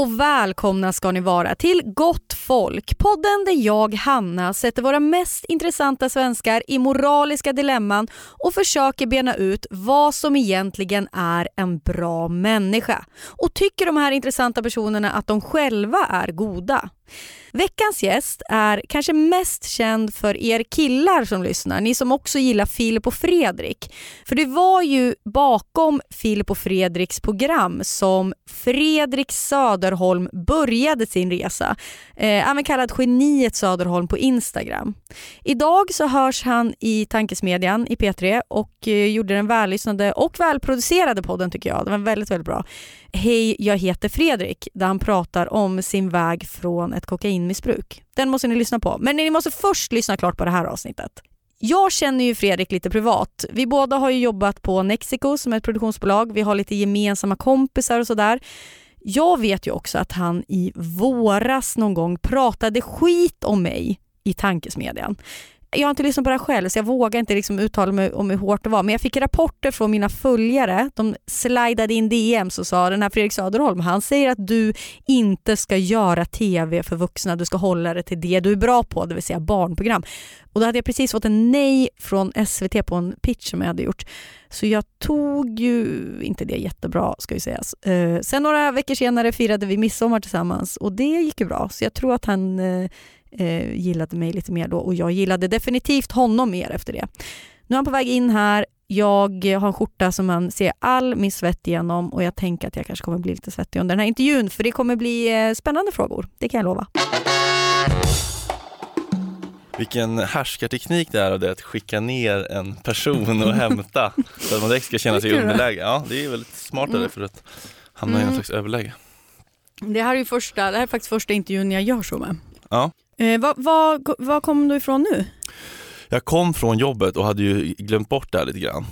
Och välkomna ska ni vara till Gott folk, podden där jag, Hanna, sätter våra mest intressanta svenskar i moraliska dilemman och försöker bena ut vad som egentligen är en bra människa. Och tycker de här intressanta personerna att de själva är goda? Veckans gäst är kanske mest känd för er killar som lyssnar, ni som också gillar Filip och Fredrik. För det var ju bakom Filip och Fredriks program som Fredrik Söderholm började sin resa. Eh, även kallad Geniet Söderholm på Instagram. Idag så hörs han i Tankesmedjan i P3 och eh, gjorde den vällyssnade och välproducerade podden tycker jag. Den var väldigt, väldigt bra. Hej, jag heter Fredrik, där han pratar om sin väg från ett kokainmissbruk. Den måste ni lyssna på. Men ni måste först lyssna klart på det här avsnittet. Jag känner ju Fredrik lite privat. Vi båda har ju jobbat på Nexico som är ett produktionsbolag. Vi har lite gemensamma kompisar och sådär. Jag vet ju också att han i våras någon gång pratade skit om mig i tankesmedjan. Jag har inte lyssnat på det här själv så jag vågar inte liksom uttala mig om hur hårt det var. Men jag fick rapporter från mina följare. De slidade in DMs och sa den här Fredrik Söderholm, han säger att du inte ska göra TV för vuxna. Du ska hålla dig till det du är bra på, det vill säga barnprogram. Och då hade jag precis fått en nej från SVT på en pitch som jag hade gjort. Så jag tog ju inte det jättebra ska ju sägas. Eh, sen några veckor senare firade vi midsommar tillsammans och det gick ju bra. Så jag tror att han eh, eh, gillade mig lite mer då och jag gillade definitivt honom mer efter det. Nu är han på väg in här. Jag har en skjorta som man ser all min svett igenom och jag tänker att jag kanske kommer bli lite svettig under den här intervjun för det kommer bli eh, spännande frågor. Det kan jag lova. Vilken härskarteknik det är av det att skicka ner en person och hämta för att man direkt ska känna sig i underläge. Ja, det är väldigt smart av Mm. för att hamna i någon Mm. slags överläge. Det här är, ju första, det här är faktiskt första intervjun jag gör så med. Ja. Eh, vad, vad, vad kom du ifrån nu? Jag kom från jobbet och hade ju glömt bort det här lite grann.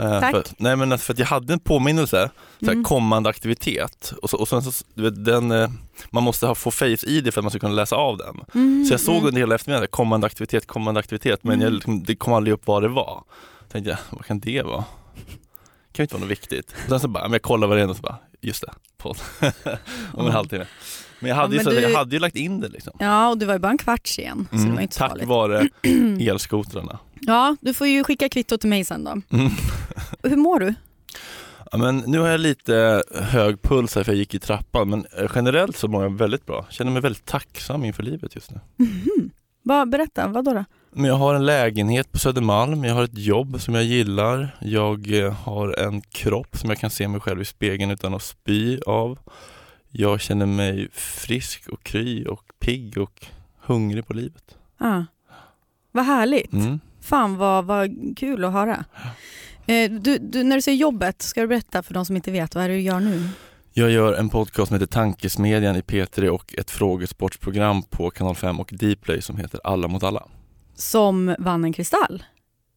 Eh, tack. För, nej men för att jag hade en påminnelse, så här, Mm. kommande aktivitet och, så, och sen så, du vet, den, eh, man måste ha, få face-id för att man ska kunna läsa av den. Mhm, Så jag såg mm. under hela eftermiddagen, kommande aktivitet, kommande aktivitet, men jag, Mm. liksom, det kom aldrig upp vad det var. Tänkte jag, vad kan det vara? Det kan ju inte vara något viktigt. Och sen så bara, men jag kollar vad det är och så bara, just det, podd. Om en halvtimme. Men jag hade, Ja, ju, men så, du- jag hade ju lagt in det liksom. Ja, och du var ju bara en kvart sen, så det Mm, var inte tack farligt. vare elskotrarna. Ja, du får ju skicka kvitto till mig sen då. Mm. Hur mår du? Ja, men nu har jag lite hög puls här för jag gick i trappan men eh, generellt så mår jag väldigt bra. Känner mig väldigt tacksam inför livet just nu. Mhm. Vad- berätta, vad då? då? Men jag har en lägenhet på Södermalm, jag har ett jobb som jag gillar, jag eh, har en kropp som jag kan se mig själv i spegeln utan att spy av. Jag känner mig frisk och kry och pigg och hungrig på livet. Ah. Vad härligt. Mm. Fan vad, vad kul att höra. Eh, du, du, när du säger jobbet, ska du berätta för de som inte vet, vad är det du gör nu? Jag gör en podcast som heter Tankesmedjan i P3 och ett frågesportsprogram på Kanal 5 och Dplay som heter Alla mot alla. Som vann en kristall?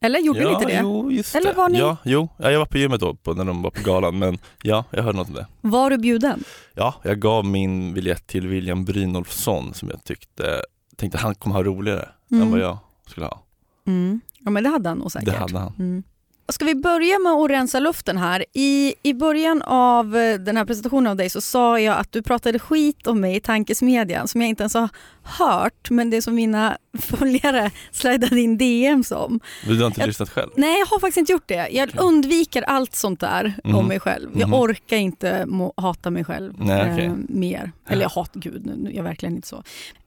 Eller gjorde ni inte det? Jo, just Eller det. var ni- Ja, jo, ja, jag var på gymmet då på, när de var på galan men ja, jag hörde något om det. Var du bjuden? Ja, jag gav min biljett till William Brynolfsson som jag tyckte, tänkte han kommer ha roligare Mm. än vad jag skulle ha. Mm. Ja men det hade han nog säkert. Det hade han. Mm. Ska vi börja med att rensa luften här? I, I början av eh, den här presentationen av dig så sa jag att du pratade skit om mig i tankesmedjan som jag inte ens har hört men det är som mina följare slidade in DMs om. Du har inte Jag- lyssnat själv? Nej jag har faktiskt inte gjort det. Jag Okej. undviker allt sånt där om Mhm. mig själv. Jag Mhm. orkar inte må, hata mig själv Nej, okej. eh, mer. Eller jag hatar gud, nu, nu, jag är verkligen inte så.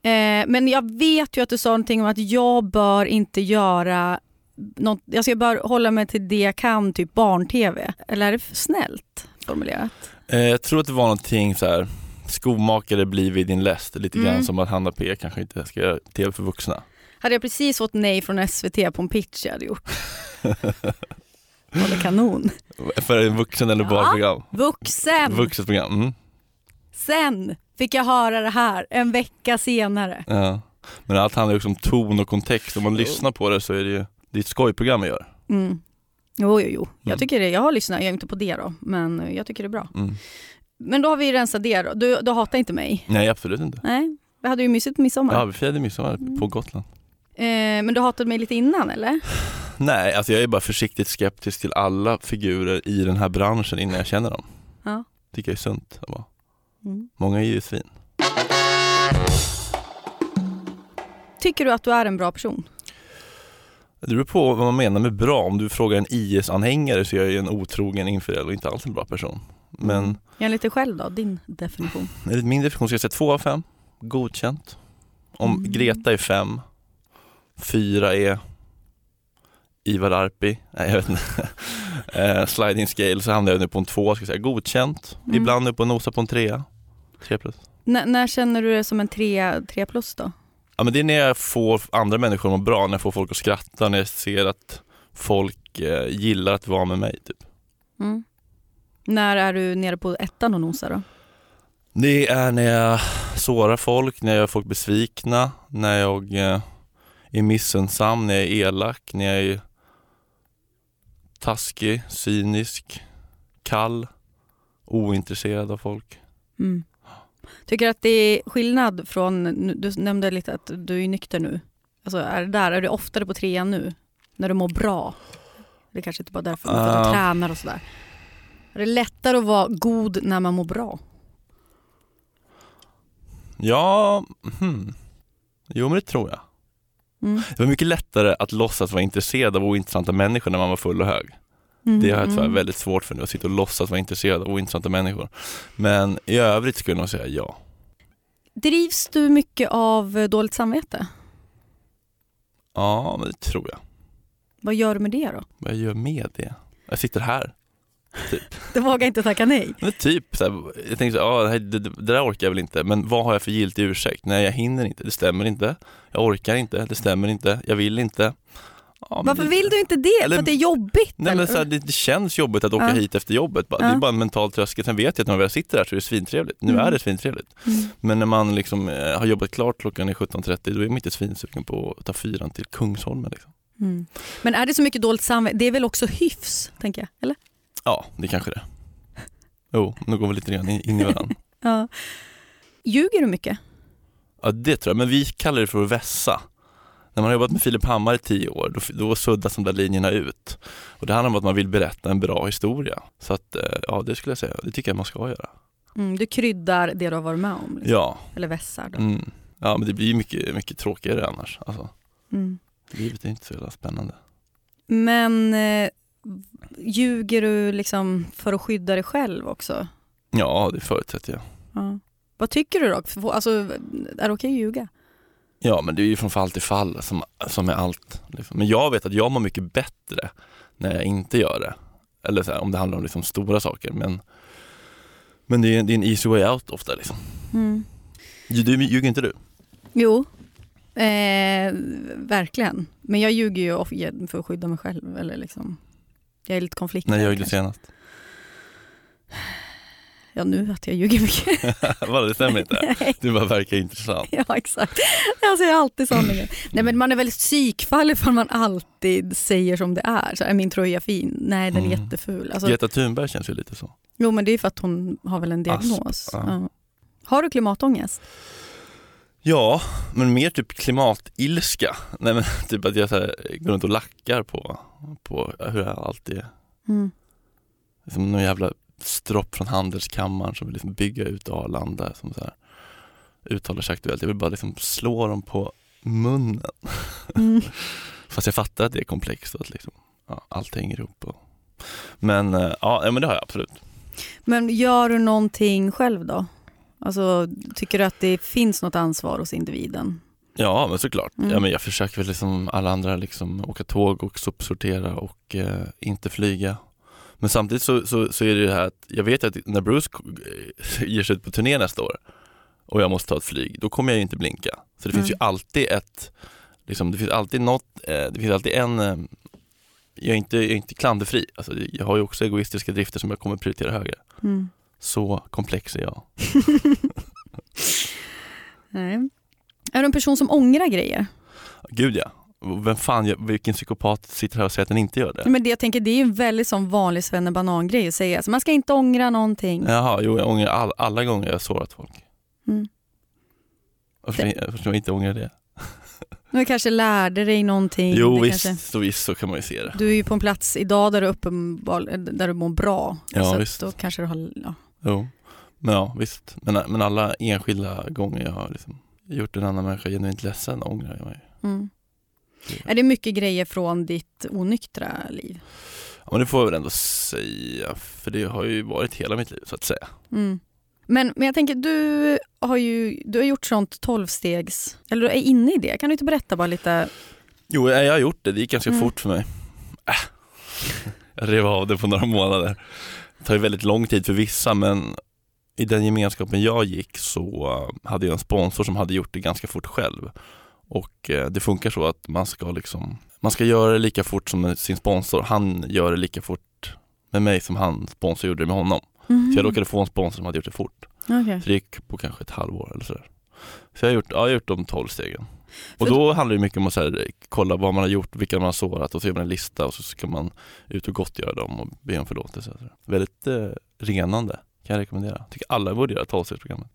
Eh, men jag vet ju att du sa någonting om att jag bör inte göra något, jag ska bara hålla mig till det jag kan, typ barn-tv. Eller är det för snällt formulerat? Eh, jag tror att det var någonting så här skomakare blir vid din läst. Lite Mm. grann som att Hanna P kanske inte ska göra tv för vuxna. Hade jag precis fått nej från SVT på en pitch jag hade gjort. Var det kanon? För en vuxen eller Ja. barnprogram? Vuxen! Vuxet program. Mm. Sen fick jag höra det här en vecka senare. Ja. Men allt handlar ju också om ton och kontext. Om man lyssnar på det så är det ju det är ett skojprogram jag gör. Mm. Jo, jo, jo. Jag Mm. tycker det. Jag har lyssnat, jag är inte på det då, men jag tycker det är bra. Mm. Men då har vi rensat det då. Du, du hatar inte mig? Nej absolut inte. Nej, vi hade ju mysigt på midsommar. Ja, vi firade midsommar Mm. på Gotland. Eh, men du hatade mig lite innan eller? Nej, alltså jag är bara försiktigt skeptisk till alla figurer i den här branschen innan jag känner dem. Ja. Tycker jag är sunt. att vara. Mm. Många är ju svin. Tycker du att du är en bra person? Det beror på vad man menar med bra. Om du frågar en IS-anhängare så är jag ju en otrogen infidel och inte alls en bra person. Men Enligt dig själv då, din definition? enligt min definition ska jag säga två av fem. Godkänt. Om Mm. Greta är fem, fyra är Ivar Arpi, nej jag vet inte. eh, sliding scale så hamnar jag nu på en två, ska jag säga. godkänt. Mm. Ibland uppe och nosar på en trea. Tre plus. N- när känner du det som en 3 tre plus då? Ja men det är när jag får andra människor att må bra, när jag får folk att skratta, när jag ser att folk eh, gillar att vara med mig typ. Mm. När är du nere på ettan och nosar då? Det är när jag sårar folk, när jag gör folk besvikna, när jag eh, är missunnsam, när jag är elak, när jag är taskig, cynisk, kall, ointresserad av folk. Mm. Tycker att det är skillnad från, du nämnde lite att du är nykter nu. Alltså är det där, är du oftare på trean nu? När du mår bra? Det kanske inte bara därför, men för att du Ah. tränar och sådär. Är det lättare att vara god när man mår bra? Ja, hmm. jo men det tror jag. Mm. Det var mycket lättare att låtsas vara intresserad av ointressanta människor när man var full och hög. Mm. Det har jag tyvärr Mm. väldigt svårt för nu, att sitta och låtsas vara intresserad av ointressanta människor. Men i övrigt skulle jag nog säga ja. Drivs du mycket av eh, dåligt samvete? Ja, men det tror jag. Vad gör du med det då? Vad jag gör med det? Jag sitter här. Du vågar inte tacka nej? Men typ, så här, jag tänkte så här, ah, det, här- det, det där orkar jag väl inte, men vad har jag för giltig ursäkt? Nej, jag hinner inte, det stämmer inte. Jag orkar inte, det stämmer inte. Jag vill inte. Ja, Varför det, vill du inte det? Eller- För att det är jobbigt? Nej eller? men så här, det, känns jobbigt att åka Ja. hit efter jobbet. Det är bara en mental tröskel. Sen vet jag att när jag sitter här så är det svintrevligt. Nu Mm. är det svintrevligt. Mm. Men när man liksom eh, har jobbat klart klockan är 17.30 då är man inte svinsugen på att ta fyran till Kungsholmen. Liksom. Mm. Men är det så mycket dåligt samvete? Det är väl också hyfs, tänker jag? Eller? Ja, det kanske det är. Jo, nu går vi lite grann in i varandra. Ja. Ljuger du mycket? Ja det tror jag, men vi kallar det för att vässa. När man har jobbat med Filip Hammar i tio år, då, då suddas de där linjerna ut. Och det handlar om att man vill berätta en bra historia. Så att, eh, ja det skulle jag säga, det tycker jag man ska göra. Mm, du kryddar det du har varit med om? Liksom. Ja, Eller vässar? Då. mm. ja men det blir mycket, mycket tråkigare annars. Alltså, Mm. livet är inte så jävla spännande. Men eh, ljuger du liksom för att skydda dig själv också? Ja, det förutsätter jag. Ja. Vad tycker du då? Alltså, är det okej att ljuga? Ja men det är ju från fall till fall som, som är allt. Liksom. Men jag vet att jag mår mycket bättre när jag inte gör det. Eller så här, om det handlar om liksom stora saker. Men, men det är, det är en easy way out ofta. Liksom. Mm. Du, du, ljuger inte du? Jo, eh, verkligen. Men jag ljuger ju för att skydda mig själv. Eller liksom, jag är lite konflikträdd. När jag gjorde kanske. senast? Ja, nu att jag ljuger mycket. Vadå, det stämmer inte? Nej. Du bara verkar intressant. Ja, exakt. Jag säger alltid sanningen. Nej, men man är väldigt psykfall ifall man alltid säger som det är. Så är min tröja fin? Nej, den är Mm. jätteful. Alltså, Greta Thunberg känns ju lite så. jo, men det är för att hon har väl en diagnos. Asp, ja. Ja. Har du klimatångest? Ja, men mer typ klimatilska. Nej men typ att jag så här, går runt och lackar på, på hur alltid är. Mm. Som någon jävla stropp från handelskammaren som vill liksom bygga ut Arlanda som så här uttalar sig aktuellt. Jag vill bara liksom slå dem på munnen. Mm. Fast jag fattar att det är komplext och att liksom, ja, allt hänger ihop. Och... Men eh, ja, ja, men det har jag absolut. Men gör du någonting själv då? Alltså, tycker du att det finns något ansvar hos individen? Ja men såklart. Mm. Ja, men jag försöker väl liksom alla andra liksom åka tåg och sopsortera och eh, inte flyga. Men samtidigt så, så, så är det ju det här att jag vet att när Bruce k- ger sig ut på turné nästa år och jag måste ta ett flyg, då kommer jag ju inte blinka. Så det finns Mm. ju alltid ett, liksom, det finns alltid något, eh, det finns alltid en eh, jag är, inte, jag är inte klanderfri, alltså, jag har ju också egoistiska drifter som jag kommer prioritera högre. Mm. Så komplex är jag. Nej. Är du en person som ångrar grejer? Gud ja, vem fan, vilken psykopat sitter här och säger att den inte gör det? Men det, jag tänker, det är ju en väldigt sån vanlig svennebanan-grej att säga. Så man ska inte ångra någonting. Jaha, jo jag ångrar all, alla gånger jag har sårat folk. Mm. Varför, ska jag inte ångra det? Du kanske lärde dig någonting. Jo visst, kanske- så visst så kan man ju se det. Du är ju på en plats idag där du, uppenbar, där du mår bra. Ja, så visst. Då kanske du har, ja. Jo, men ja visst. Men, men alla enskilda gånger jag har liksom gjort en annan människa genuint ledsen ångrar jag mig. mm. Är det mycket grejer från ditt onyktra liv? Ja, men det får jag väl ändå säga, för det har ju varit hela mitt liv så att säga. Mm. Men, men jag tänker, du har ju du har gjort sånt tolvstegs, eller du är inne i det. Kan du inte berätta bara lite? Jo, jag har gjort det. Det gick ganska Mm. fort för mig. Äh. Jag rev av det på några månader. Det tar ju väldigt lång tid för vissa, men i den gemenskapen jag gick så hade jag en sponsor som hade gjort det ganska fort själv. Och eh, det funkar så att man ska liksom, man ska göra det lika fort som sin sponsor. Han gör det lika fort med mig som han sponsor gjorde det med honom. Mm. Så jag råkade få en sponsor som hade gjort det fort. Okej. Så det gick på kanske ett halvår eller sådär. Så jag har gjort, ja, jag har gjort de 12 stegen. Och då handlar det mycket om att här, kolla vad man har gjort, vilka man har sårat och så gör man en lista och så ska man ut och gottgöra dem och be om förlåtelse. Väldigt eh, renande, kan jag rekommendera. Tycker alla borde göra 12-stegsprogrammet.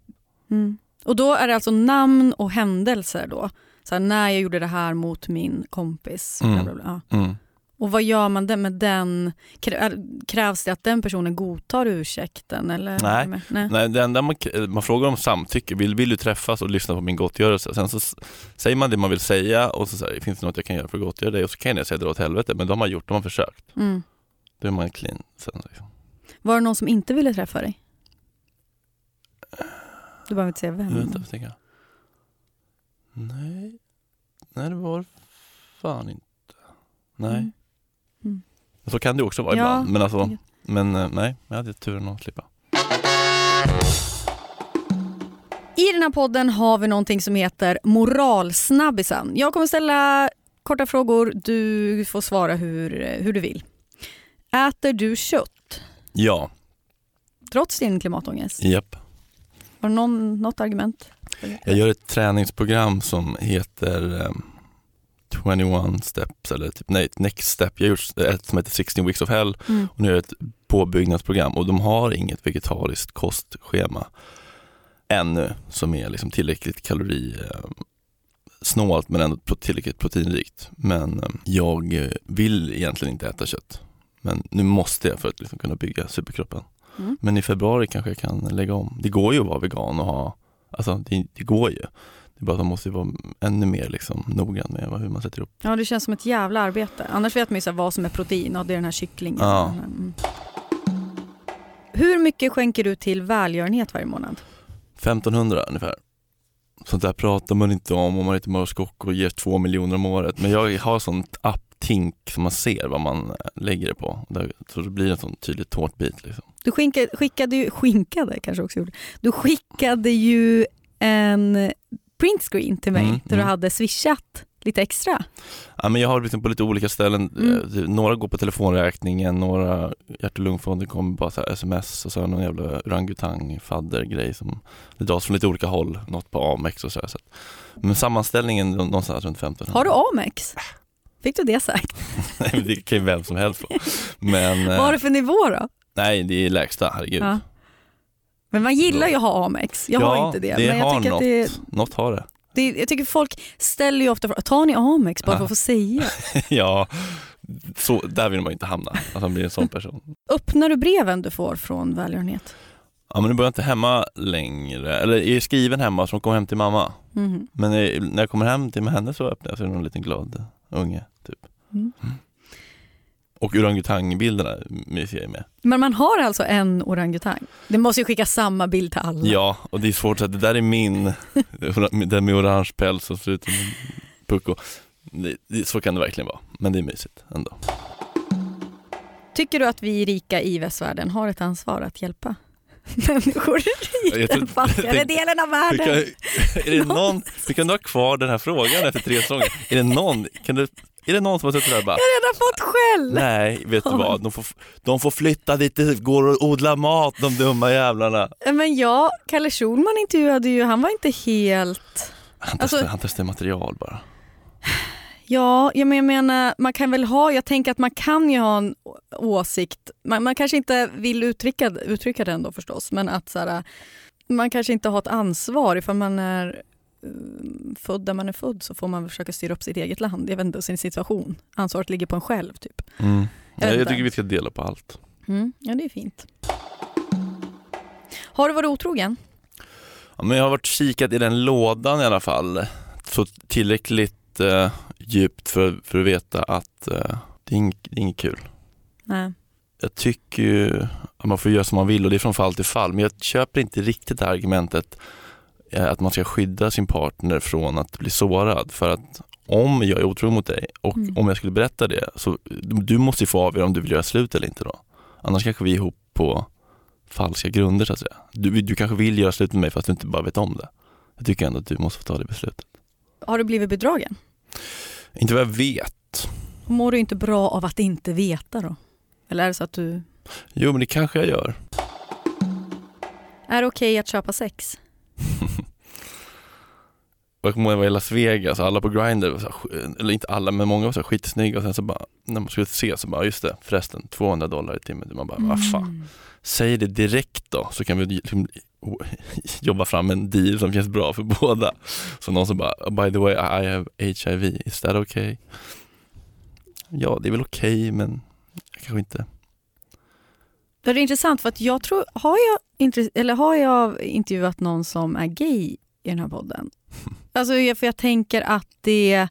Mm. Och då är det alltså namn och händelser då? Så här, när jag gjorde det här mot min kompis. Mm. Bla bla bla. Mm. Och vad gör man med den? Krävs det att den personen godtar ursäkten? Eller? Nej. Nej. Nej, det enda man, man frågar om samtycke, vill, vill du träffas och lyssna på min gottgörelse? Sen så säger man det man vill säga och så säger finns det något jag kan göra för att gottgöra dig? Och så kan jag säga dra åt helvete, men de har gjort, de har försökt. Mm. Då är man clean sen. Liksom. Var det någon som inte ville träffa dig? Du behöver inte säga vem. Vänta. Nej, nej det var fan inte. Nej. Mm. Mm. Så kan det också vara Ja, ibland. Men, alltså, men eh, nej, jag hade turen att slippa. I den här podden har vi någonting som heter moralsnabbisen. Jag kommer ställa korta frågor. Du får svara hur, hur du vill. Äter du kött Ja, trots din klimatångest? japp. Har du någon, något argument? Jag gör ett träningsprogram som heter eh, 21 steps eller typ, nej, next step. Jag har gjort ett som heter 16 weeks of hell Mm. och nu gör jag ett påbyggnadsprogram och de har inget vegetariskt kostschema ännu som är liksom tillräckligt kalori eh, snålt men ändå tillräckligt proteinrikt. Men eh, jag vill egentligen inte äta kött. Men nu måste jag för att liksom kunna bygga superkroppen. Mm. Men i februari kanske jag kan lägga om. Det går ju att vara vegan och ha, alltså det, det går ju. Det är bara att man måste vara ännu mer liksom noggrann med hur man sätter ihop. Ja, det känns som ett jävla arbete. Annars vet man ju så vad som är protein och det är den här kycklingen. Ja. Mm. Hur mycket skänker du till välgörenhet varje månad? 1500 ungefär. Sånt där pratar man inte om om man inte Mars Kock och ger två miljoner om året. Men jag har sånt app-tink som man ser vad man eh, lägger det på. Så det blir en sån tydlig tårtbit liksom. Du skinkade, skickade ju, skinkade kanske också gjorde. Du skickade ju en printscreen till mig Mm, där du mm. hade swishat lite extra. Ja, men jag har liksom på lite olika ställen, Mm. eh, några går på telefonräkningen, några hjärt och lungfonden kommer bara så sms och så har jag någon jävla orangutang fadder-grej som det dras från lite olika håll, något på Amex och så, här, så Men sammanställningen nå- någonstans runt 1500. Har du Amex? Fick du det sagt? Nej, det kan ju vem som helst få. Men Vad har eh, du för nivå då? nej, det är lägsta, herregud. Ja. Men man gillar ju att ha Amex. Jag har Ja, inte det. det men jag har tycker något. att det, Något har det. det, jag tycker folk ställer ju ofta frågan, tar ni Amex bara Ja. för att få säga? ja, så, där vill man inte hamna, att man blir en sån person. Öppnar du breven du får från välgörenhet? Ja men nu bor jag inte hemma längre, eller är skriven hemma så de kommer hem till mamma. Mhm. Men eh, när jag kommer hem till henne så öppnar jag så är det någon liten glad unge typ. Mm. Och orangutangbilderna myser jag med. Men man har alltså en orangutang? Det måste ju skicka samma bild till alla. Ja, och det är svårt att säga, det där är min, den med orange päls som ser ut som en pucko. Så kan det verkligen vara, men det är mysigt ändå. Tycker du att vi rika i västvärlden har ett ansvar att hjälpa människor i Jag den fattigare delen av Hur kan, världen? är det någon, hur kan du ha kvar den här frågan efter tre säsonger? Är det någon, kan du, är det någon som har suttit där och bara Jag har redan fått skäll! Nej, vet du vad? De får, de får flytta dit det går och odla mat, de dumma jävlarna. Men ja, Kalle Schulman intervjuade ju, han var inte helt... Han Alltså- testar, han testar material bara. Ja, jag men- jag menar, man kan väl ha, jag tänker att man kan ju ha en åsikt, man, man kanske inte vill uttrycka, uttrycka den då förstås, men att så här, man kanske inte har ett ansvar ifall man är eh, född där man är född så får man försöka styra upp sitt eget land, jag vet inte, sin situation. Ansvaret ligger på en själv typ. Mm. Jag Jag, tycker vi ska dela på allt. Mm, ja, det är fint. Har du varit otrogen? Ja, men jag har varit kikat i den lådan i alla fall. Så tillräckligt eh, djupt för, för att veta att eh, det, är inget, det är inget kul. Nej. Jag tycker ju att man får göra som man vill och det är från fall till fall. Men jag köper inte riktigt det här argumentet eh, att man ska skydda sin partner från att bli sårad. För att om jag är otrogen mot dig och Mm. om jag skulle berätta det så du måste ju få avgöra om du vill göra slut eller inte då. Annars kanske vi är ihop på falska grunder så att säga. Du, du kanske vill göra slut med mig fast du inte bara vet om det. Jag tycker ändå att du måste få ta det beslutet. Har du blivit bedragen? Inte vad jag vet. Mår du inte bra av att inte veta då? Eller är det så att du... Jo men det kanske jag gör. Är det okej att köpa sex? Jag kommer ihåg när jag var i Las Vegas, alla på Grindr, så här, eller inte alla men många var så här skitsnygga och sen så bara, när man skulle se så bara, just det förresten 200 dollar i timmen. Man bara, vad fan. Mm. Säg det direkt då så kan vi liksom jobba fram en deal som känns bra för båda. Så någon som bara, by the way I have HIV, is that okay? Ja det är väl okej men kanske inte. Det är intressant för att jag tror, har jag, eller har jag intervjuat någon som är gay i den här podden? Alltså för jag tänker att det,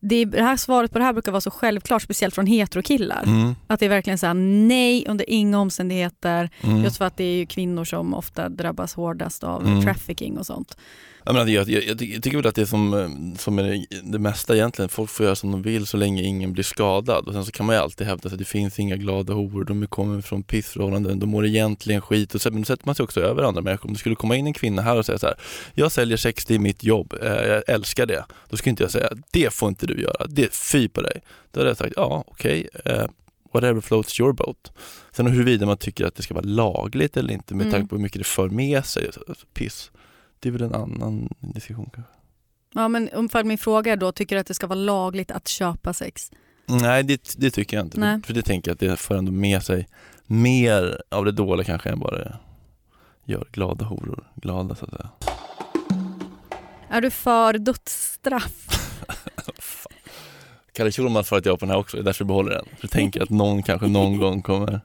det, det här svaret på det här brukar vara så självklart, speciellt från heterokillar. Mm, Att det är verkligen såhär, nej under inga omständigheter. mm. Just för att det är kvinnor som ofta drabbas hårdast av Mm. trafficking och sånt. Jag, menar, jag, jag, jag, tycker- väl att det är som, eh, som är det, det mesta egentligen, folk får göra som de vill så länge ingen blir skadad och sen så kan man ju alltid hävda att det finns inga glada horor, de kommer från pissförhållanden, de mår egentligen skit och så, men då sätter man sig också över andra människor. Om det skulle komma in en kvinna här och säga så här, jag säljer sex, det är mitt jobb, eh, jag älskar det. Då skulle inte jag säga, det får inte du göra, det är fy på dig. Då hade jag sagt, ja okej, eh, whatever floats your boat. Sen huruvida man tycker att det ska vara lagligt eller inte med Mm. tanke på hur mycket det för med sig, så- så piss. Det är väl en annan diskussion kanske. Ja men umfall min fråga är då, tycker du att det ska vara lagligt att köpa sex? Nej det, det tycker jag inte. Nej. För det tänker jag att det för ändå med sig mer av det dåliga kanske än bara gör glada horor glada så att säga. Är du för dödsstraff? Kalle Schulman svarat ja på den här också, det är därför jag behåller den. För jag tänker att någon kanske någon gång kommer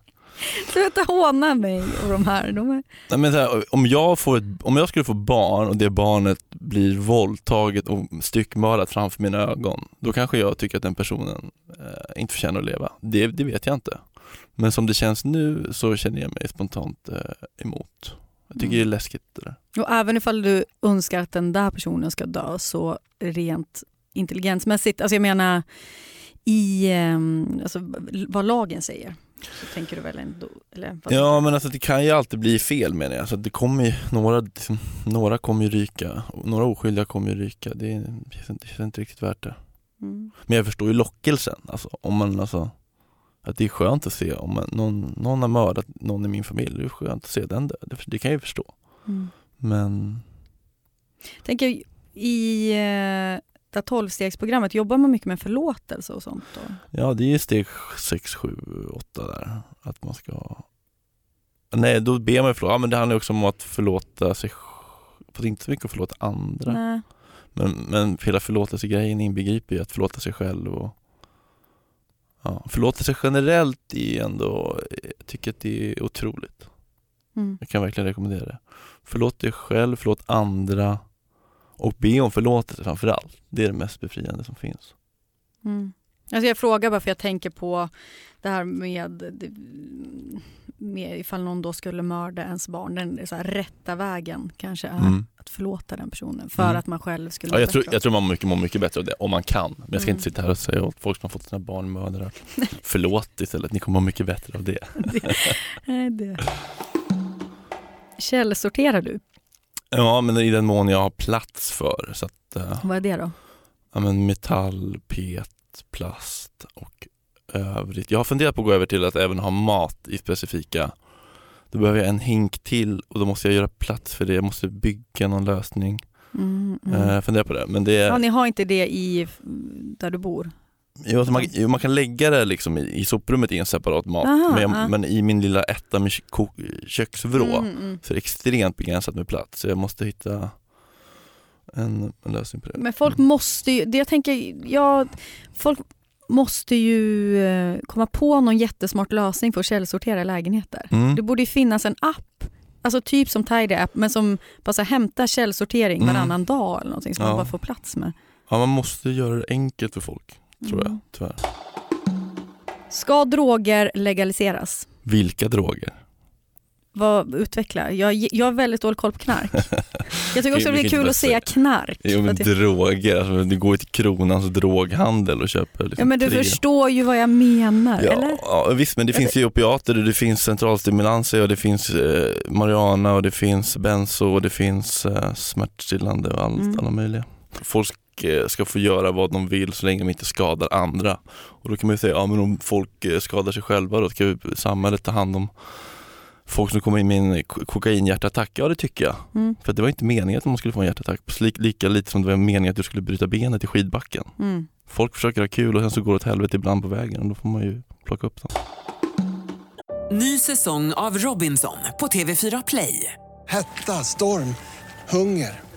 Sluta håna mig och de här. De är... Nej, men här, om, jag får ett, om jag skulle få barn och det barnet blir våldtaget och styckmördat framför mina ögon, då kanske jag tycker att den personen eh, inte förtjänar att leva. Det, det vet jag inte. Men som det känns nu så känner jag mig spontant eh, emot. Jag tycker Mm. det är läskigt det där. Och även ifall du önskar att den där personen ska dö så rent intelligensmässigt, alltså jag menar i ehm, alltså, vad lagen säger så tänker du väl ändå? Eller, vad Ja men alltså det kan ju alltid bli fel menar jag. Alltså, det kommer ju, några, några kommer ju ryka, några oskyldiga kommer ju ryka. Det, är- det, det känns inte riktigt värt det. Mm. Men jag förstår ju lockelsen, alltså, om man alltså att det är skönt att se om man, någon, någon har mördat någon i min familj, det är skönt att se den dö. Det, det kan jag ju förstå. Mm. Men Tänker i det här tolvstegsprogrammet, jobbar man mycket med förlåtelse och sånt? Då? ja, det är steg 6, 7, 8 där. Att man ska Nej, då ber man ju förlåt. Ja, men det handlar också om att förlåta sig sj- Fast inte så mycket att förlåta andra. Nej. Men, men hela förlåtelsegrejen inbegriper ju att förlåta sig själv och ja, Förlåtelse generellt är ändå, jag tycker att det är otroligt. Mm. Jag kan verkligen rekommendera det. Förlåt dig själv, förlåt andra och be om förlåtelse framför allt. Det är det mest befriande som finns. Mm. Alltså jag frågar bara för jag tänker på det här med, med ifall någon då skulle mörda ens barn. Den så här, rätta vägen kanske är Mm. att förlåta den personen för Mm. att man själv skulle Ja, jag, tror, jag tror man mår mycket, mår mycket bättre av det, om man kan. Men jag ska Mm. inte sitta här och säga åt folk som har fått sina barn mördade. Förlåt istället, ni kommer må mycket bättre av det. Nej, det. Källsorterar du? Ja, men i den mån jag har plats för. Så att, eh, Vad är det då? ja, men metall, pet, plast och övrigt. Jag har funderat på att gå över till att även ha mat i specifika. Då behöver jag en hink till och då måste jag göra plats för det. Jag måste bygga någon lösning. Mm, mm. Eh, fundera på det. Men det, Ja, ni har inte det i där du bor? Jo, alltså man, jo, man kan lägga det liksom i, i soprummet i en separat mat, Aha, men, jag, ja. men i min lilla etta med köksvrå Mm, mm. så är det extremt begränsat med plats. Så jag måste hitta en, en lösning på det. Men folk måste ju, det jag tänker, ja, folk måste ju eh, komma på någon jättesmart lösning för att källsortera lägenheter. Mm. Det borde ju finnas en app, alltså typ som Tidy App, men som bara så här, hämtar källsortering Mm. varannan dag eller någonting som Ja. man bara får plats med. Ja, man måste göra det enkelt för folk, tror jag, Mm. tyvärr. Ska droger legaliseras? Vilka droger? Vad, utveckla. Jag, jag har väldigt dålig koll på knark. Jag tycker också det är kul att säga knark. Jo men jag, droger, alltså, du går till Kronans droghandel och köper liksom ja, men du tre- förstår ju vad jag menar, Ja, eller? ja visst men det finns ju opiater, det finns centralstimulanser och det finns eh, marijuana och det finns benzo och det finns eh, smärtstillande och allt, Mm. alla möjliga. Folk ska få göra vad de vill så länge de inte skadar andra. Och då kan man ju säga, ja men om folk eh, skadar sig själva då ska ju samhället ta hand om folk som kommer in med en ko- kokainhjärtattack. Ja det tycker jag. Mm, För det var inte meningen att man skulle få en hjärtattack, Lik- lika lite som det var meningen att du skulle bryta benet i skidbacken. mm. Folk försöker ha kul och sen så går det åt helvete ibland på vägen och då får man ju plocka upp dem. Ny säsong av Robinson på TV4 Play. Hetta, storm, hunger.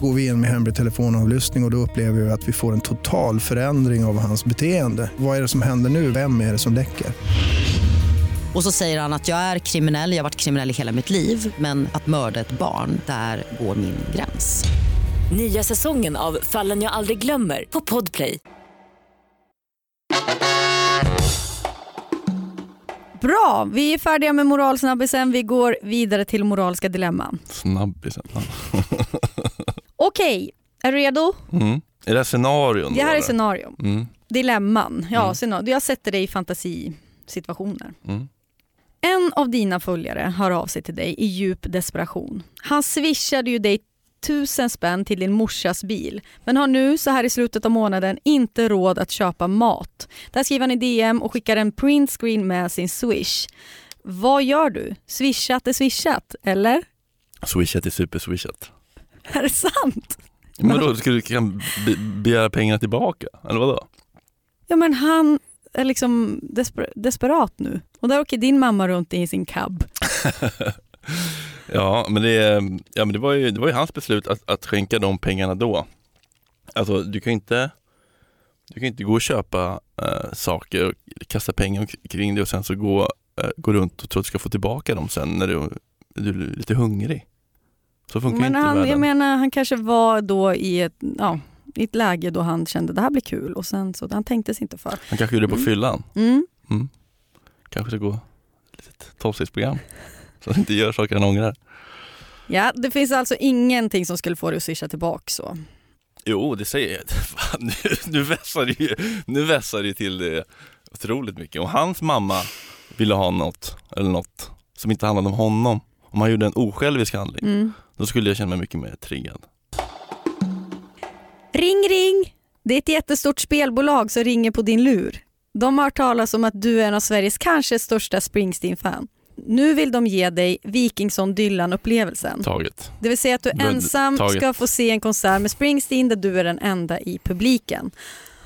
Går vi in med hemlig telefonavlyssning och, och då upplever vi att vi får en total förändring av hans beteende. Vad är det som händer nu? Vem är det som läcker? Och så säger han att jag är kriminell, jag har varit kriminell i hela mitt liv men att mörda ett barn, där går min gräns. Nya säsongen av Fallen jag aldrig glömmer på Podplay. Bra, vi är färdiga med moralsnabbisen. Vi går vidare till moraliska dilemman. Snabbisen. Okej, är du redo? Mm. Är det här scenarion? Det här är eller? scenario. Mm. Dilemman. Ja, Mm. scenario. Jag sätter dig i fantasisituationer. Mm. En av dina följare hör av sig till dig i djup desperation. Han swishade ju dig tusen spänn till din morsas bil men har nu så här i slutet av månaden inte råd att köpa mat. Där skriver han i DM och skickar en printscreen med sin swish. Vad gör du? Swishat är swishat, eller? Swishat är superswishat. Är det sant? Men då ska du kan be begära pengarna tillbaka? Eller vadå? Ja men han är liksom desper- desperat nu och där åker din mamma runt i sin cab. Ja men det, ja, men det, var, ju, det var ju hans beslut att, att skänka de pengarna då. Alltså du kan inte du kan inte gå och köpa eh, saker och kasta pengar kring det och sen så gå, eh, gå runt och tro att du ska få tillbaka dem sen när du, du är lite hungrig. Så funkar Men inte han, världen. jag menar, han kanske var då i ett, ja, i ett läge då han kände det här blir kul och sen så han tänkte sig inte för. Han kanske gjorde det på Mm. fyllan. Mm. Mm. Kanske ska gå ett litet tolvstegsprogram. Så att inte gör saker han ångrar. Ja, det finns alltså ingenting som skulle få dig att swisha tillbaka så. Jo, det säger jag. Fan, nu, nu vässar det ju, nu vässar det till det otroligt mycket. Om hans mamma ville ha något, eller något som inte handlade om honom, om han gjorde en osjälvisk handling, Mm. Då skulle jag känna mig mycket mer triggad. Ring ring! Det är ett jättestort spelbolag som ringer på din lur. De har hört talas om att du är en av Sveriges kanske största Springsteen-fan. Nu vill de ge dig Wikingsson Dylan-upplevelsen. Taget. Det vill säga att du ensam taget. ska få se en konsert med Springsteen där du är den enda i publiken.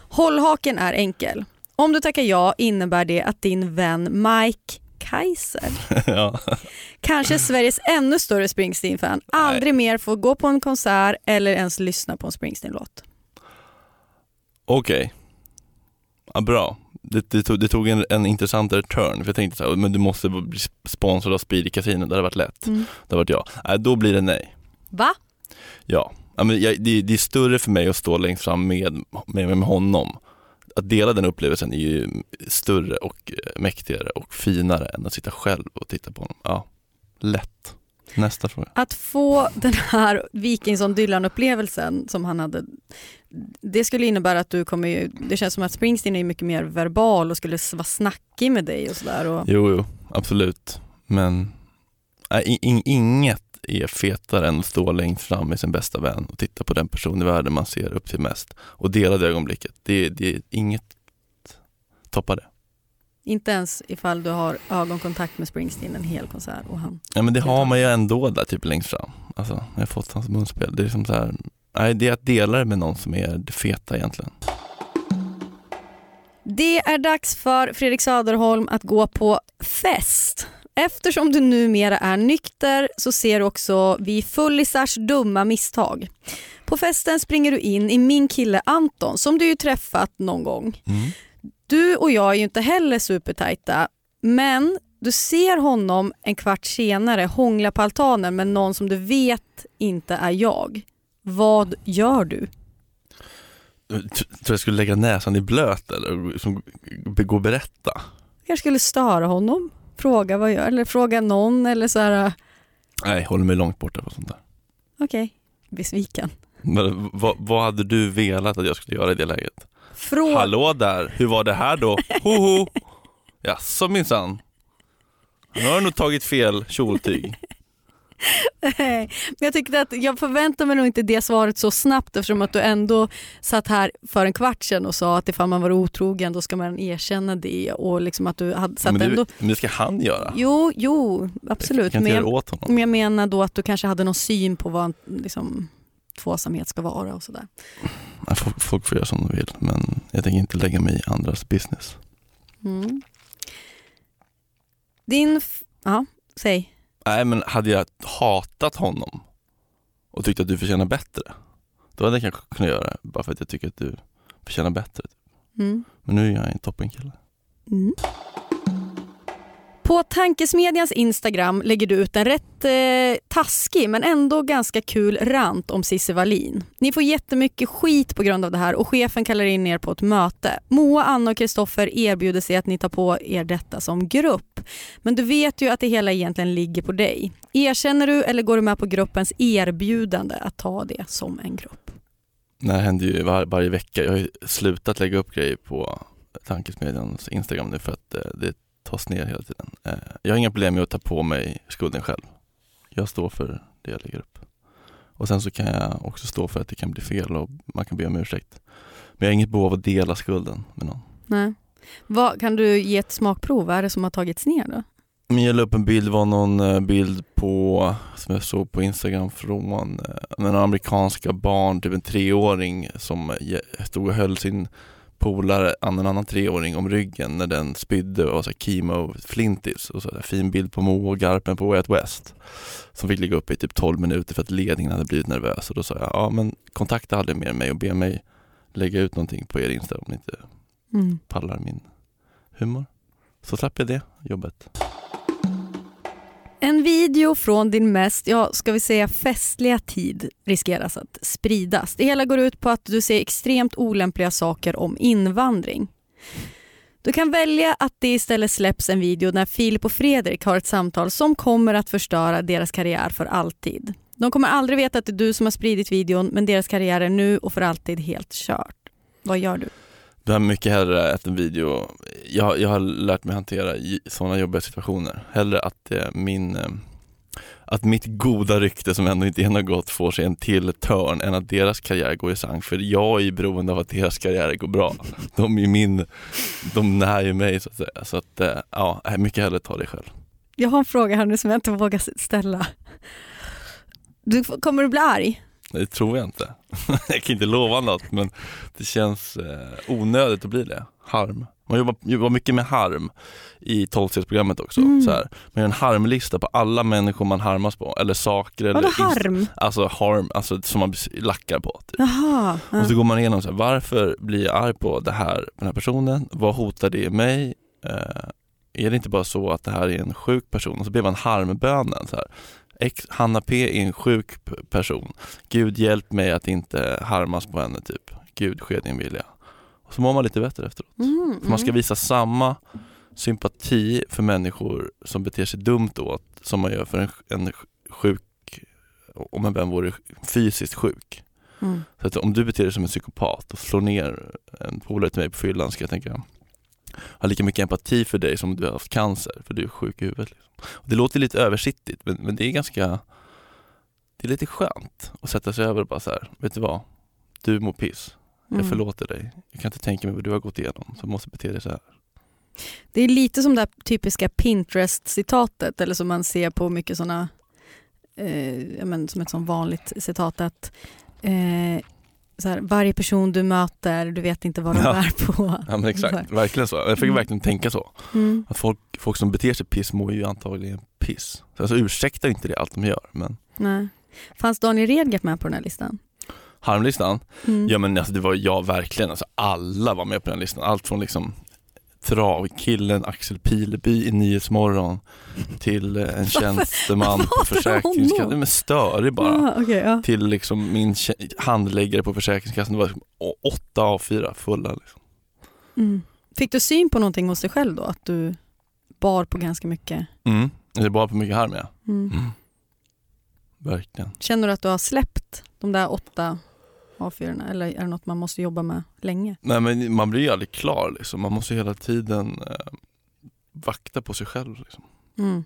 Hållhaken är enkel. Om du tackar ja innebär det att din vän Mike Kaiser. ja. Kanske Sveriges ännu större Springsteen-fan. Aldrig mer få gå på en konsert eller ens lyssna på en Springsteen-låt. Okej. Ja, bra. Det, det, tog, det tog en, en intressantare turn, för jag tänkte så här, men du måste bli sponsrad av Speedy Casino, det hade varit lätt. Mm. Det hade varit ja. Nej, då blir det nej. Va? Ja. ja men jag, det, det är större för mig att stå längst fram med, med, med honom. Att dela den upplevelsen är ju större och eh, mäktigare och finare än att sitta själv och titta på honom. Ja, lätt. Nästa fråga. Att få den här Wikingsson Dylan-upplevelsen som han hade, det skulle innebära att du kommer ju, det känns som att Springsteen är mycket mer verbal och skulle vara snackig med dig och sådär. Och... Jo, jo, absolut. Men nej, in, inget är fetare än att stå längst fram med sin bästa vän och titta på den person i världen man ser upp till mest och dela det ögonblicket. Det, det är inget toppar det. Inte ens ifall du har ögonkontakt med Springsteen en hel konsert och han... Ja men det har man ju ändå där typ längst fram. Alltså, jag har fått hans munspel. Det är som så här, nej det är att dela det med någon som är det feta egentligen. Det är dags för Fredrik Söderholm att gå på fest. Eftersom du numera är nykter så ser du också vi fullisars dumma misstag. På festen springer du in i min kille Anton som du ju träffat någon gång. Mm. Du och jag är ju inte heller supertajta men du ser honom en kvart senare hångla på altanen med någon som du vet inte är jag. Vad gör du? Tror jag skulle lägga näsan i blöt eller liksom, gå och berätta? Jag skulle störa honom, fråga vad jag gör eller fråga någon eller så här. Nej, håller mig långt borta från sånt där. Okej, besviken. Men, vad, vad hade du velat att jag skulle göra i det läget? Frå- Hallå där, hur var det här då? Hoho! Jaså minsann? Nu har du nog tagit fel kjoltyg. Nej, men jag tyckte att jag förväntar mig nog inte det svaret så snabbt eftersom att du ändå satt här för en kvart sedan och sa att ifall man var otrogen då ska man erkänna det och liksom att du hade satt Men det, ändå... men det ska han göra. Jo, jo, Jag absolut. kan inte Men jag, åt honom. men jag menar då att du kanske hade någon syn på vad liksom, tvåsamhet ska vara och sådär. Folk, folk får göra som de vill men jag tänker inte lägga mig i andras business. Mm. Din... Ja, säg. Nej men hade jag hatat honom och tyckt att du förtjänar bättre, då hade jag kanske kunnat göra det bara för att jag tycker att du förtjänar bättre. Mm. Men nu är jag en toppenkille. Mm. På Tankesmedjans Instagram lägger du ut en rätt eh, taskig men ändå ganska kul rant om Cissi Wallin. Ni får jättemycket skit på grund av det här och chefen kallar in er på ett möte. Moa, Anna och Kristoffer erbjuder sig att ni tar på er detta som grupp. Men du vet ju att det hela egentligen ligger på dig. Erkänner du eller går du med på gruppens erbjudande att ta det som en grupp? Det här händer ju var, varje vecka. Jag har ju slutat lägga upp grejer på Tankesmedjans Instagram nu för att eh, det tas ner hela tiden. Eh, jag har inga problem med att ta på mig skulden själv. Jag står för det jag lägger upp. Och sen så kan jag också stå för att det kan bli fel och man kan be om ursäkt. Men jag har inget behov av att dela skulden med någon. Nej. Vad, kan du ge ett smakprov? Vad är det som har tagits ner då? Men jag la upp en bild, var någon eh, bild på, som jag såg på Instagram från eh, några amerikanska barn, typ en treåring som stod och höll sin polare, en annan treåring om ryggen när den spydde och så här chemo flintis och så här, fin bild på Mo och Garpen på Way Out West som fick ligga uppe i typ 12 minuter för att ledningen hade blivit nervös och då sa jag, ja men kontakta aldrig mer mig och be mig lägga ut någonting på er Insta om ni inte Mm. pallar min humor. Så slapp jag det jobbet. En video från din mest, ja ska vi säga festliga tid riskeras att spridas. Det hela går ut på att du säger extremt olämpliga saker om invandring. Du kan välja att det istället släpps en video när Filip och Fredrik har ett samtal som kommer att förstöra deras karriär för alltid. De kommer aldrig veta att det är du som har spridit videon men deras karriär är nu och för alltid helt kört. Vad gör du? Det har mycket hellre att en video, jag, jag har lärt mig hantera sådana jobbiga situationer. Hellre att eh, min eh, att mitt goda rykte som ändå inte är något gott får sig en till törn än att deras karriär går i sank. För jag är ju beroende av att deras karriär går bra. De är min, de när ju mig så att säga. Så att eh, ja, mycket hellre ta det själv. Jag har en fråga här nu som jag inte vågar ställa. Du, kommer du bli arg? Det tror jag inte. jag kan inte lova något men det känns eh, onödigt att bli det. Harm. Man jobbar, jobbar mycket med harm i 12-stegsprogrammet också. Mm. Så här. Man gör en harmlista på alla människor man harmas på eller saker. Vadå eller harm? Alltså harm, alltså som man lackar på. Typ. Jaha. ja. Och så går man igenom så här, varför blir jag arg på det här, den här personen? Vad hotar det mig? Eh, är det inte bara så att det här är en sjuk person? Och så ber man harmbönen så här. Ex, Hanna P är en sjuk person. Gud hjälp mig att inte harmas på henne typ. Gud ske din vilja. Och så mår man lite bättre efteråt. Mm, För man ska mm. visa samma sympati för människor som beter sig dumt åt som man gör för en, en sjuk, om en vän vore fysiskt sjuk. Mm. Så att om du beter dig som en psykopat och slår ner en polare till mig på fyllan ska jag tänka ha lika mycket empati för dig som om du har haft cancer för du är sjuk i huvudet. Liksom. Det låter lite översittigt men, men det är ganska Det är lite skönt att sätta sig över och bara så här, vet du vad? Du mår piss. Jag Mm. förlåter dig. Jag kan inte tänka mig vad du har gått igenom så jag måste bete dig så här. Det är lite som det här typiska Pinterest-citatet eller som man ser på mycket sådana, eh, men som ett sånt vanligt citat att eh, så här, varje person du möter, du vet inte vad de Ja. bär på. Ja men exakt, verkligen så. Jag fick Mm. verkligen tänka så. Mm. Att folk, folk som beter sig piss mår ju antagligen piss. Så alltså ursäktar inte det allt de gör men Nej. Fanns Daniel Redgert med på den här listan? Harmlistan, Mm. ja men alltså det var jag verkligen, alltså alla var med på den listan. Allt från liksom travkillen Axel Pileby i Nyhetsmorgon till eh, en tjänsteman på Försäkringskassan. Nej, Men störig bara. Ah, okej, ja. Till liksom min handläggare på Försäkringskassan, det var liksom åtta av fyra fulla. Liksom. mm. Fick du syn på någonting hos dig själv då? Att du bar på ganska mycket? Mm. Är bara på mycket harm ja. Mm. Mm. Verkligen. Känner du att du har släppt de där åtta A4 eller är det något man måste jobba med länge? Nej men man blir ju aldrig klar liksom. Man måste hela tiden eh, vakta på sig själv. Liksom. Mm.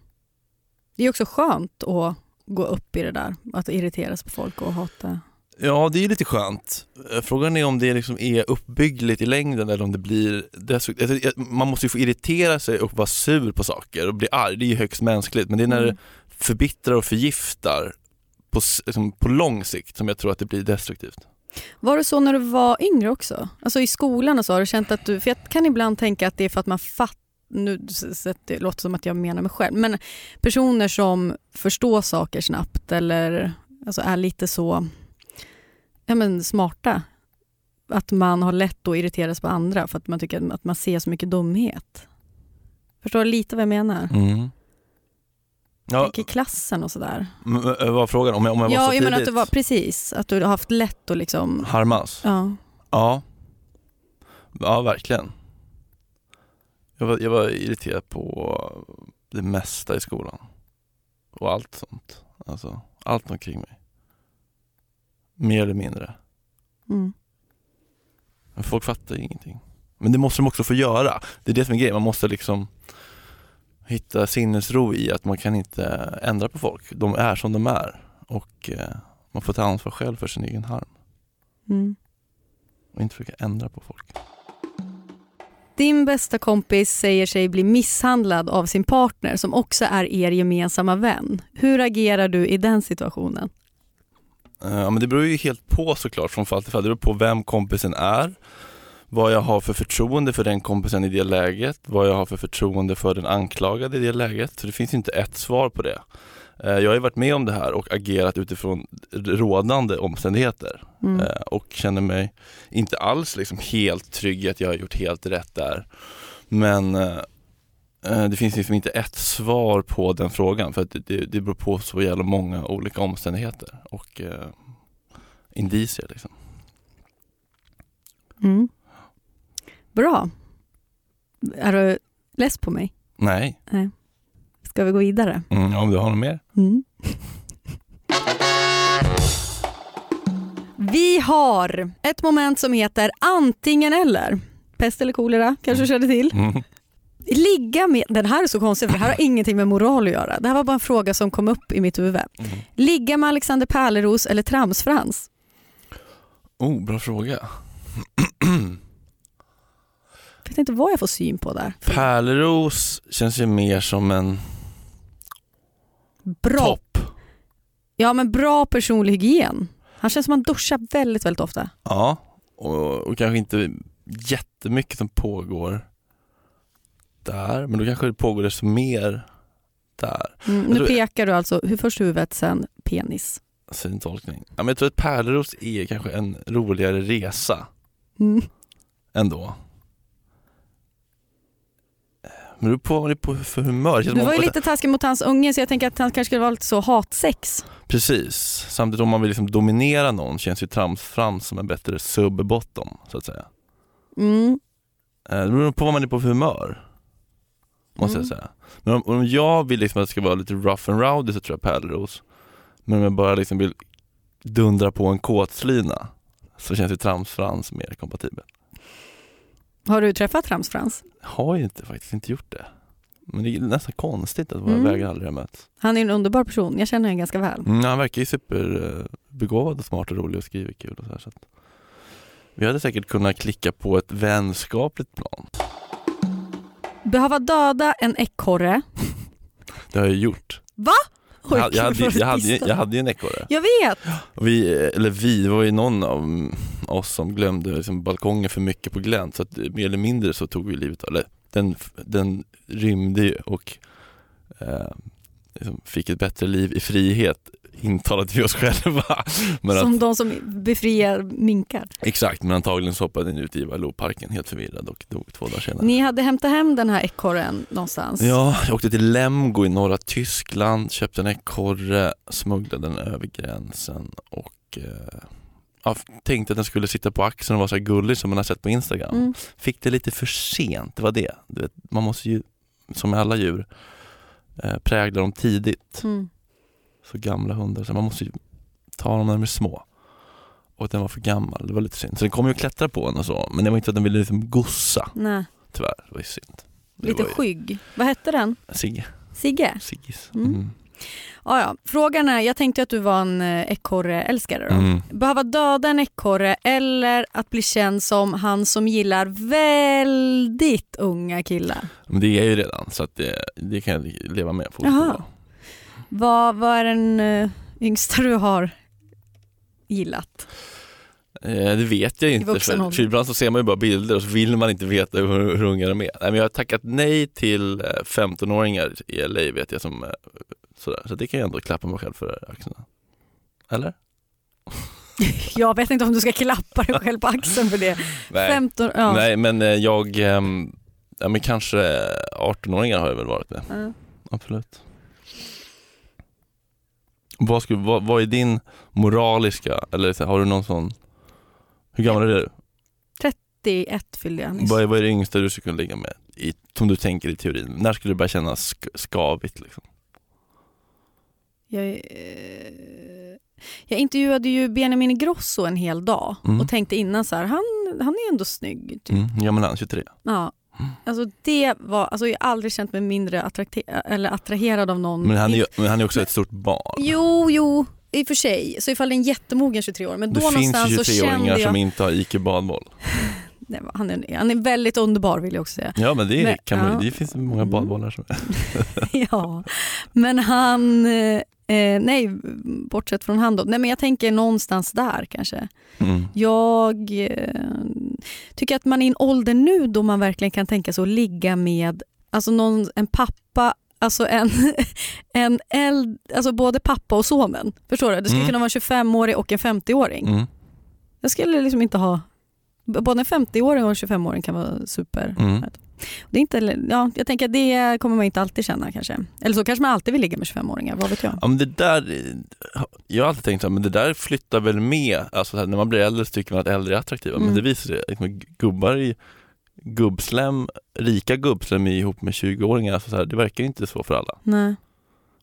Det är också skönt att gå upp i det där, att irriteras på folk och hata. Ja det är lite skönt. Eh, Frågan är om det liksom är uppbyggligt i längden eller om det blir destruktivt. Man måste ju få irritera sig och vara sur på saker och bli arg, det är ju högst mänskligt. Men det är när Mm. det förbittrar och förgiftar på, liksom, på lång sikt som jag tror att det blir destruktivt. Var det så när du var yngre också? Alltså i skolan och så, har du känt att du, för jag kan ibland tänka att det är för att man fattar nu s- det låter som att jag menar mig själv, men personer som förstår saker snabbt eller alltså är lite så ja, men smarta, att man har lätt att irriteras på andra för att man tycker att man ser så mycket dumhet. Förstår du lite vad jag menar? Mm. Ja, Tänk i klassen och sådär. m- vad var frågan? Om jag, om jag var Ja, så jag menar att tidigt du var, precis, att du har haft lätt att liksom, harmas? ja. Ja. Ja, verkligen. Jag var, jag var irriterad på det mesta i skolan. Och allt sånt. Alltså, allt omkring mig. Mer eller mindre. Mm. Men folk fattar ingenting. Men det måste de också få göra. Det är det som är grejen. Man måste liksom hitta sinnesro i att man kan inte ändra på folk. De är som de är. Och eh, man får ta ansvar själv för sin egen harm. Mm. Och inte försöka ändra på folk. Din bästa kompis säger sig bli misshandlad av sin partner som också är er gemensamma vän. Hur agerar du i den situationen? Eh, Ja, men det beror ju helt på såklart från fall till fall. Det beror på vem kompisen är, vad jag har för förtroende för den kompisen i det läget, vad jag har för förtroende för den anklagade i det läget. Så det finns inte ett svar på det. Eh, Jag har ju varit med om det här och agerat utifrån rådande omständigheter Mm. eh, och känner mig inte alls liksom helt trygg i att jag har gjort helt rätt där. Men eh, det finns liksom inte ett svar på den frågan för att det, det, beror på så jävla många olika omständigheter och indicier liksom. Mm. Bra. Är du less på mig? Nej, Ska vi gå vidare? mm, om du har något mer? Mm. Vi har ett moment som heter antingen eller. Pest eller kolera kanske du känner till. Mm. Ligga med, den här är så konstig för det här har ingenting med moral att göra. Det här var bara en fråga som kom upp i mitt huvud. Mm. Ligga med Alexander Pärleros eller Tramsfrans? Oh, bra fråga. Vet inte vad jag får syn på där. Pärleros känns ju mer som en Bra, topp. ja, men bra personlig hygien. Han känns som han duschar väldigt, väldigt ofta. Ja, och, och kanske inte jättemycket som pågår där, men då kanske det pågår desto mer där. Mm, nu tror- pekar du alltså hur först huvudet, sen penis. Fin tolkning. Ja, men jag tror att Pärleros är kanske en roligare resa Mm. ändå. Men det beror på vad det är på för humör. Du var ju lite taskig mot hans unge så jag tänker att han kanske skulle vara lite så hatsex. Precis, samtidigt om man vill liksom dominera någon känns ju Tramsfrans som en bättre sub-bottom så att säga. Mm. Eh, Det beror på vad man är på för humör. Måste Mm. jag säga. Men om, om jag vill liksom att det ska vara lite rough and rowdy så tror jag Pärleros. Men om jag bara liksom vill dundra på en kåtslina så känns ju Tramsfrans mer kompatibel. Har du träffat Tramsfrans? Har ju inte, faktiskt inte gjort det. Men det är nästan konstigt att våra Mm. vägar aldrig har mötts. Han är en underbar person, jag känner honom ganska väl. Mm, han verkar ju superbegåvad och smart och rolig och skriver kul och så här, så att Vi hade säkert kunnat klicka på ett vänskapligt plan. Behöva döda en ekorre. Det har jag gjort. Va? Jag, hade, jag, hade, distar. jag hade ju en ekorre. Jag vet! Och vi, eller vi, det var ju någon av oss som glömde liksom balkongen för mycket på glänt så att mer eller mindre så tog vi livet av den, den rymde ju och eh, liksom fick ett bättre liv i frihet intalade vi oss själva. Men Som att, de som befriar minkar. exakt, men antagligen så hoppade den ut i Valloparken helt förvirrad och dog två dagar senare. Ni hade hämtat hem den här ekorren någonstans. Ja, jag åkte till Lemgo i norra Tyskland, köpte en ekorre, smugglade den över gränsen och eh, ja, tänkte att den skulle sitta på axeln och vara så här gullig som man har sett på Instagram. Mm. Fick det lite för sent, det var det. Du vet, man måste ju, som med alla djur, eh, prägla dem tidigt. Mm. Så gamla hundar, så man måste ju ta dem när de är små. Och den var för gammal, det var lite synd. Så den kom ju och klättrade på en och så, men det var inte att den ville liksom gossa, Nej, tyvärr. Det var ju synd. Det lite ju- skygg. Vad hette den? Sigge, Sigge? Siggis. Mm. Mm. Ja, ja. Frågan är, jag tänkte att du var en eh, ekorreälskare. Mm. Behöva döda en ekorre eller att bli känd som han som gillar väldigt unga killar. Men det är jag ju redan så att det, det kan jag leva med. På Jaha. Vad, vad är den eh, yngsta du har gillat? Eh, det vet jag inte. För, för ibland så ser man ju bara bilder och så vill man inte veta hur, hur unga de är. Nej, men jag har tackat nej till eh, 15-åringar i LA vet jag som eh, sådär. Så det kan jag ändå klappa mig själv för axlarna. Eller? Jag vet inte om du ska klappa dig själv på axeln för det. Nej, 15, ja. nej men eh, jag, ehm, ja men kanske 18-åringar har jag väl varit med. Ja. Absolut. Vad, skulle, vad, vad är din moraliska, eller har du någon sån, hur gammal är du? 31 fyllde jag nyss. Vad är, vad är det yngsta du skulle kunna ligga med, i, som du tänker i teorin? När skulle du börja känna sk- skavigt? Liksom? Jag, eh, jag intervjuade ju Benjamin Ingrosso en hel dag Mm. och tänkte innan så här, han, han är ändå snygg. Typ. Mm, ja men han är 23. Ja. Alltså det var, alltså jag har aldrig känt mig mindre eller attraherad av någon. Men han är men han är också ett stort barn. Jo, jo, i och för sig. Så ifall det är en jättemogen 23 år. Men Det då finns ju någonstans så 23-åringar kände jag... som inte har IQ badboll. Nej, han, är, han är väldigt underbar vill jag också säga. Ja men det, är, Men- kan man, ja. det finns många Mm. badbollar som ja, men han... Eh, nej, bortsett från han då. Nej, men jag tänker någonstans där kanske. mm. Jag eh, tycker att man är i en ålder nu då man verkligen kan tänka sig att ligga med alltså någon, en pappa, alltså en, en eld, alltså både pappa och sonen. Förstår du? Det skulle Mm. kunna vara en 25-åring och en 50-åring. Mm. Jag skulle liksom inte ha, både en 50-åring och en 25-åring kan vara super. Mm. Det är inte, ja, jag tänker att det kommer man inte alltid känna kanske. Eller så kanske man alltid vill ligga med 25-åringar, vad vet jag. Ja men det där, jag har alltid tänkt men det där flyttar väl med, alltså så här, när man blir äldre så tycker man att äldre är attraktiva, Mm. men det visar sig, liksom, gubbar i gubbslem, rika gubbslem ihop med 20-åringar, alltså så här, det verkar inte så för alla. Nej.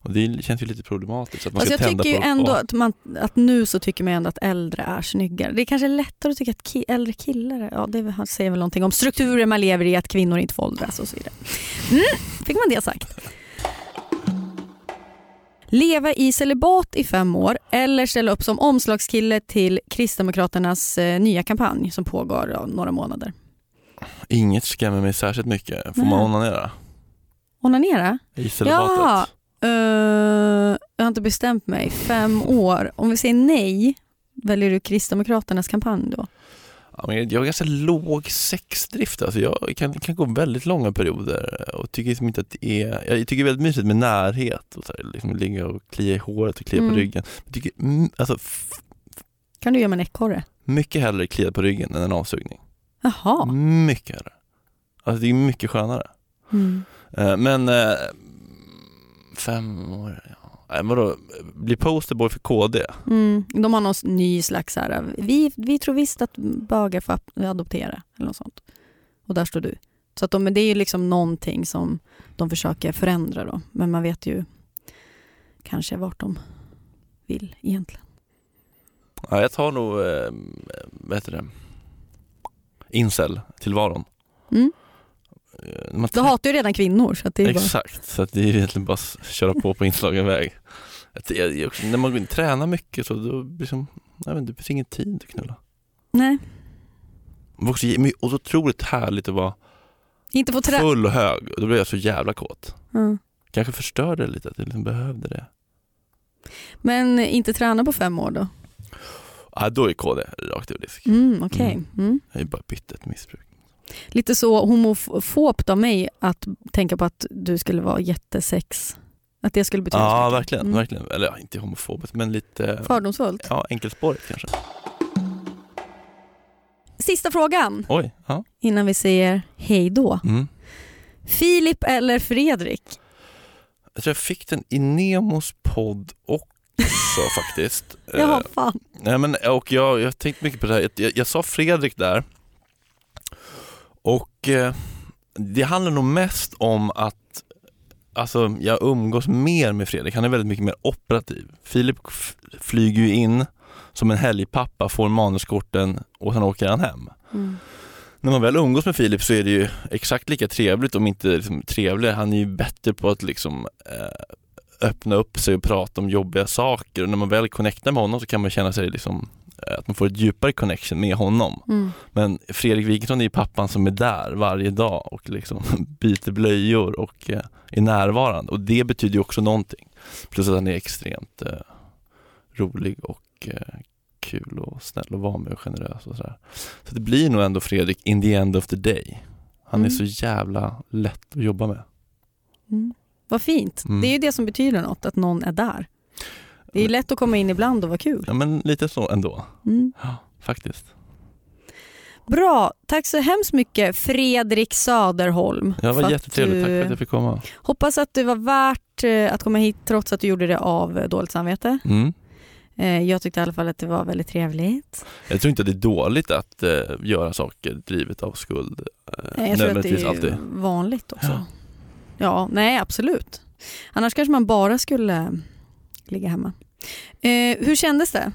Och det känns ju lite problematiskt att man Alltså ska jag tycker ju ändå att, man, att nu så tycker man ändå att äldre är snyggare. Det är kanske lättare att tycka att ki, äldre killar är, ja det säger väl någonting om strukturer man lever i, att kvinnor inte får åldras och så vidare. Mm, fick man det sagt. Leva i celibat i fem år eller ställa upp som omslagskille till Kristdemokraternas eh, nya kampanj som pågår ja, några månader. Inget skrämmer mig särskilt mycket, får Nej. man onanera Onanera? i celibatet? Jaha. Eh, jag har inte bestämt mig. Fem år. Om vi säger nej, Väljer du Kristdemokraternas kampanj då? Jag har ganska låg sexdrift. Alltså jag kan, kan gå väldigt långa perioder och tycker liksom inte att det är... Jag tycker det är väldigt mysigt med närhet och så här, liksom ligga och klia i håret och klia Mm. på ryggen. Jag tycker, mm, alltså, Kan du göra med en ekorre? mycket hellre klia på ryggen än en avsugning. Jaha. Mycket hellre. Alltså det är mycket skönare. Mm. Eh, Men eh, fem år, ja. Nej, vadå, bli posterboy för KD? Mm. De har någon ny slags här, vi, vi tror visst att bögar får adoptera eller något sånt. Och där står du. Så att de, men det är ju liksom någonting som de försöker förändra då. Men man vet ju kanske vart de vill egentligen. Ja, jag tar nog, eh, vad heter det, incel-tillvaron. Mm. Eh, Man Du hatar ju redan kvinnor så att det är bara... Exakt, så att det är egentligen bara att köra på på inslagen väg. Jag, jag, när man tränar mycket så då blir som, jag vet inte, det finns ingen tid att knulla. Nej, Det var också och så otroligt härligt att vara inte få trä... full och hög då blev jag så jävla kåt. Mm. Kanske förstörde det lite att jag liksom behövde det. Men inte träna på fem år då? Ja, då är KD rakt ur disk. Mm, Okej. Mm. Mm. Jag är bara bytt ett missbruk. Lite så homofobt av mig att tänka på att du skulle vara jättesex. Att det skulle betyda Ja, verkligen, Mm. verkligen. Eller ja, inte homofobiskt men lite Fördomsfullt. Ja, enkelspårigt kanske. Sista frågan Oj, ja. innan vi säger hej då. Mm. Filip eller Fredrik? Jag tror jag fick den i Nemos podd också faktiskt. Jaha, Eh, fan. Nej, men, och jag, jag tänkt mycket på det här. Jag, jag sa Fredrik där och eh, det handlar nog mest om att alltså, jag umgås mer med Fredrik. Han är väldigt mycket mer operativ. Filip flyger ju in som en helgpappa, får manuskorten och sen åker han hem. Mm. När man väl umgås med Filip så är det ju exakt lika trevligt, om inte liksom, trevligare. Han är ju bättre på att liksom, eh, öppna upp sig och prata om jobbiga saker och när man väl connectar med honom så kan man känna sig liksom, att man får ett djupare connection med honom. Mm. Men Fredrik Wikingsson är ju pappan som är där varje dag och liksom byter blöjor och eh, är närvarande och det betyder ju också någonting. Plus att han är extremt eh, rolig och eh, kul och snäll och vara med och generös och sådär. Så det blir nog ändå Fredrik in the end of the day. Han är Mm. så jävla lätt att jobba med. Mm. Vad fint. Mm. Det är ju det som betyder något, att någon är där. Det är lätt att komma in ibland och vara kul. Ja men lite så ändå, Mm. ja, faktiskt. Bra, tack så hemskt mycket Fredrik Söderholm. Ja, det var jättetrevligt, tack du- för att jag fick komma. Hoppas att det var värt eh, att komma hit trots att du gjorde det av eh, dåligt samvete. Mm. Eh, Jag tyckte i alla fall att det var väldigt trevligt. Jag tror inte att det är dåligt att eh, göra saker drivet av skuld. Eh, Eh, Jag tror att det är alltid. vanligt också. Ja. Ja. nej absolut. Annars kanske man bara skulle ligga hemma. Eh, hur kändes det?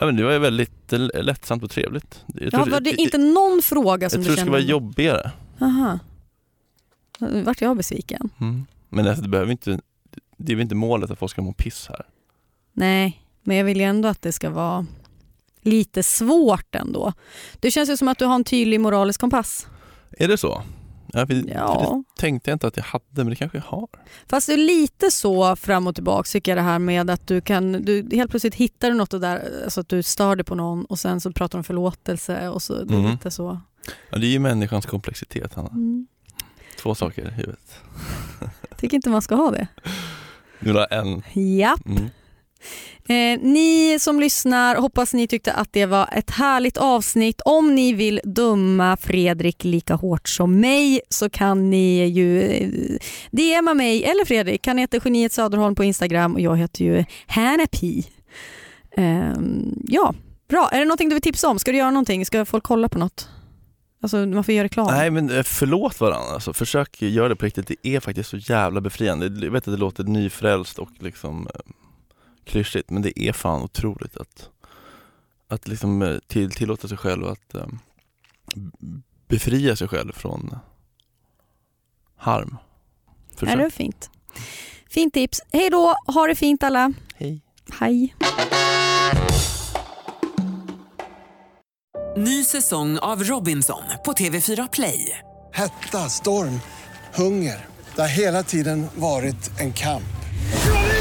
Ja, men det var väldigt lättsamt och trevligt. Jag Ja, tror- var det jag- inte någon fråga Jag som tror du det kände? ska vara jobbigare. Aha. Nu vart jag besviken. Mm. Men alltså, det, behöver inte, det är väl inte målet att folk ska må piss här. Nej, men jag vill ju ändå att det ska vara lite svårt ändå. Det känns ju som att du har en tydlig moralisk kompass. Är det så? Ja, för, för Ja. det tänkte jag inte att jag hade, men det kanske jag har. Fast det är lite så fram och tillbaka tycker jag det här med att du kan, du helt plötsligt hittar du något där, alltså att du stör dig på någon och sen så pratar du om förlåtelse och så, det är Mm. lite så. Ja, det är ju människans komplexitet, Hanna. Mm. Två saker i huvudet. Tycker inte man ska ha det. Du vill ha en. Japp. Mm. Eh, ni som lyssnar, hoppas ni tyckte att det var ett härligt avsnitt. Om ni vill döma Fredrik lika hårt som mig så kan ni ju eh, DMa mig eller Fredrik. Han heter Geniet Söderholm på Instagram och jag heter ju Hanna P. Ehm, ja, bra. Är det någonting du vill tipsa om? Ska du göra någonting? Ska folk kolla på något? Alltså man får göra reklam. Nej men eh, förlåt varandra, alltså, försök göra det på riktigt. Det är faktiskt så jävla befriande. Jag vet att det låter nyfrälst och liksom eh, klyschigt men det är fan otroligt att, att liksom eh, till, tillåta sig själv att b- befria sig själv från harm. Försök. det var fint. Fint tips. Hej då, ha det fint alla. Hej. Hej. Ny säsong av Robinson på TV4 Play. Hetta, storm, hunger. Det har hela tiden varit en kamp.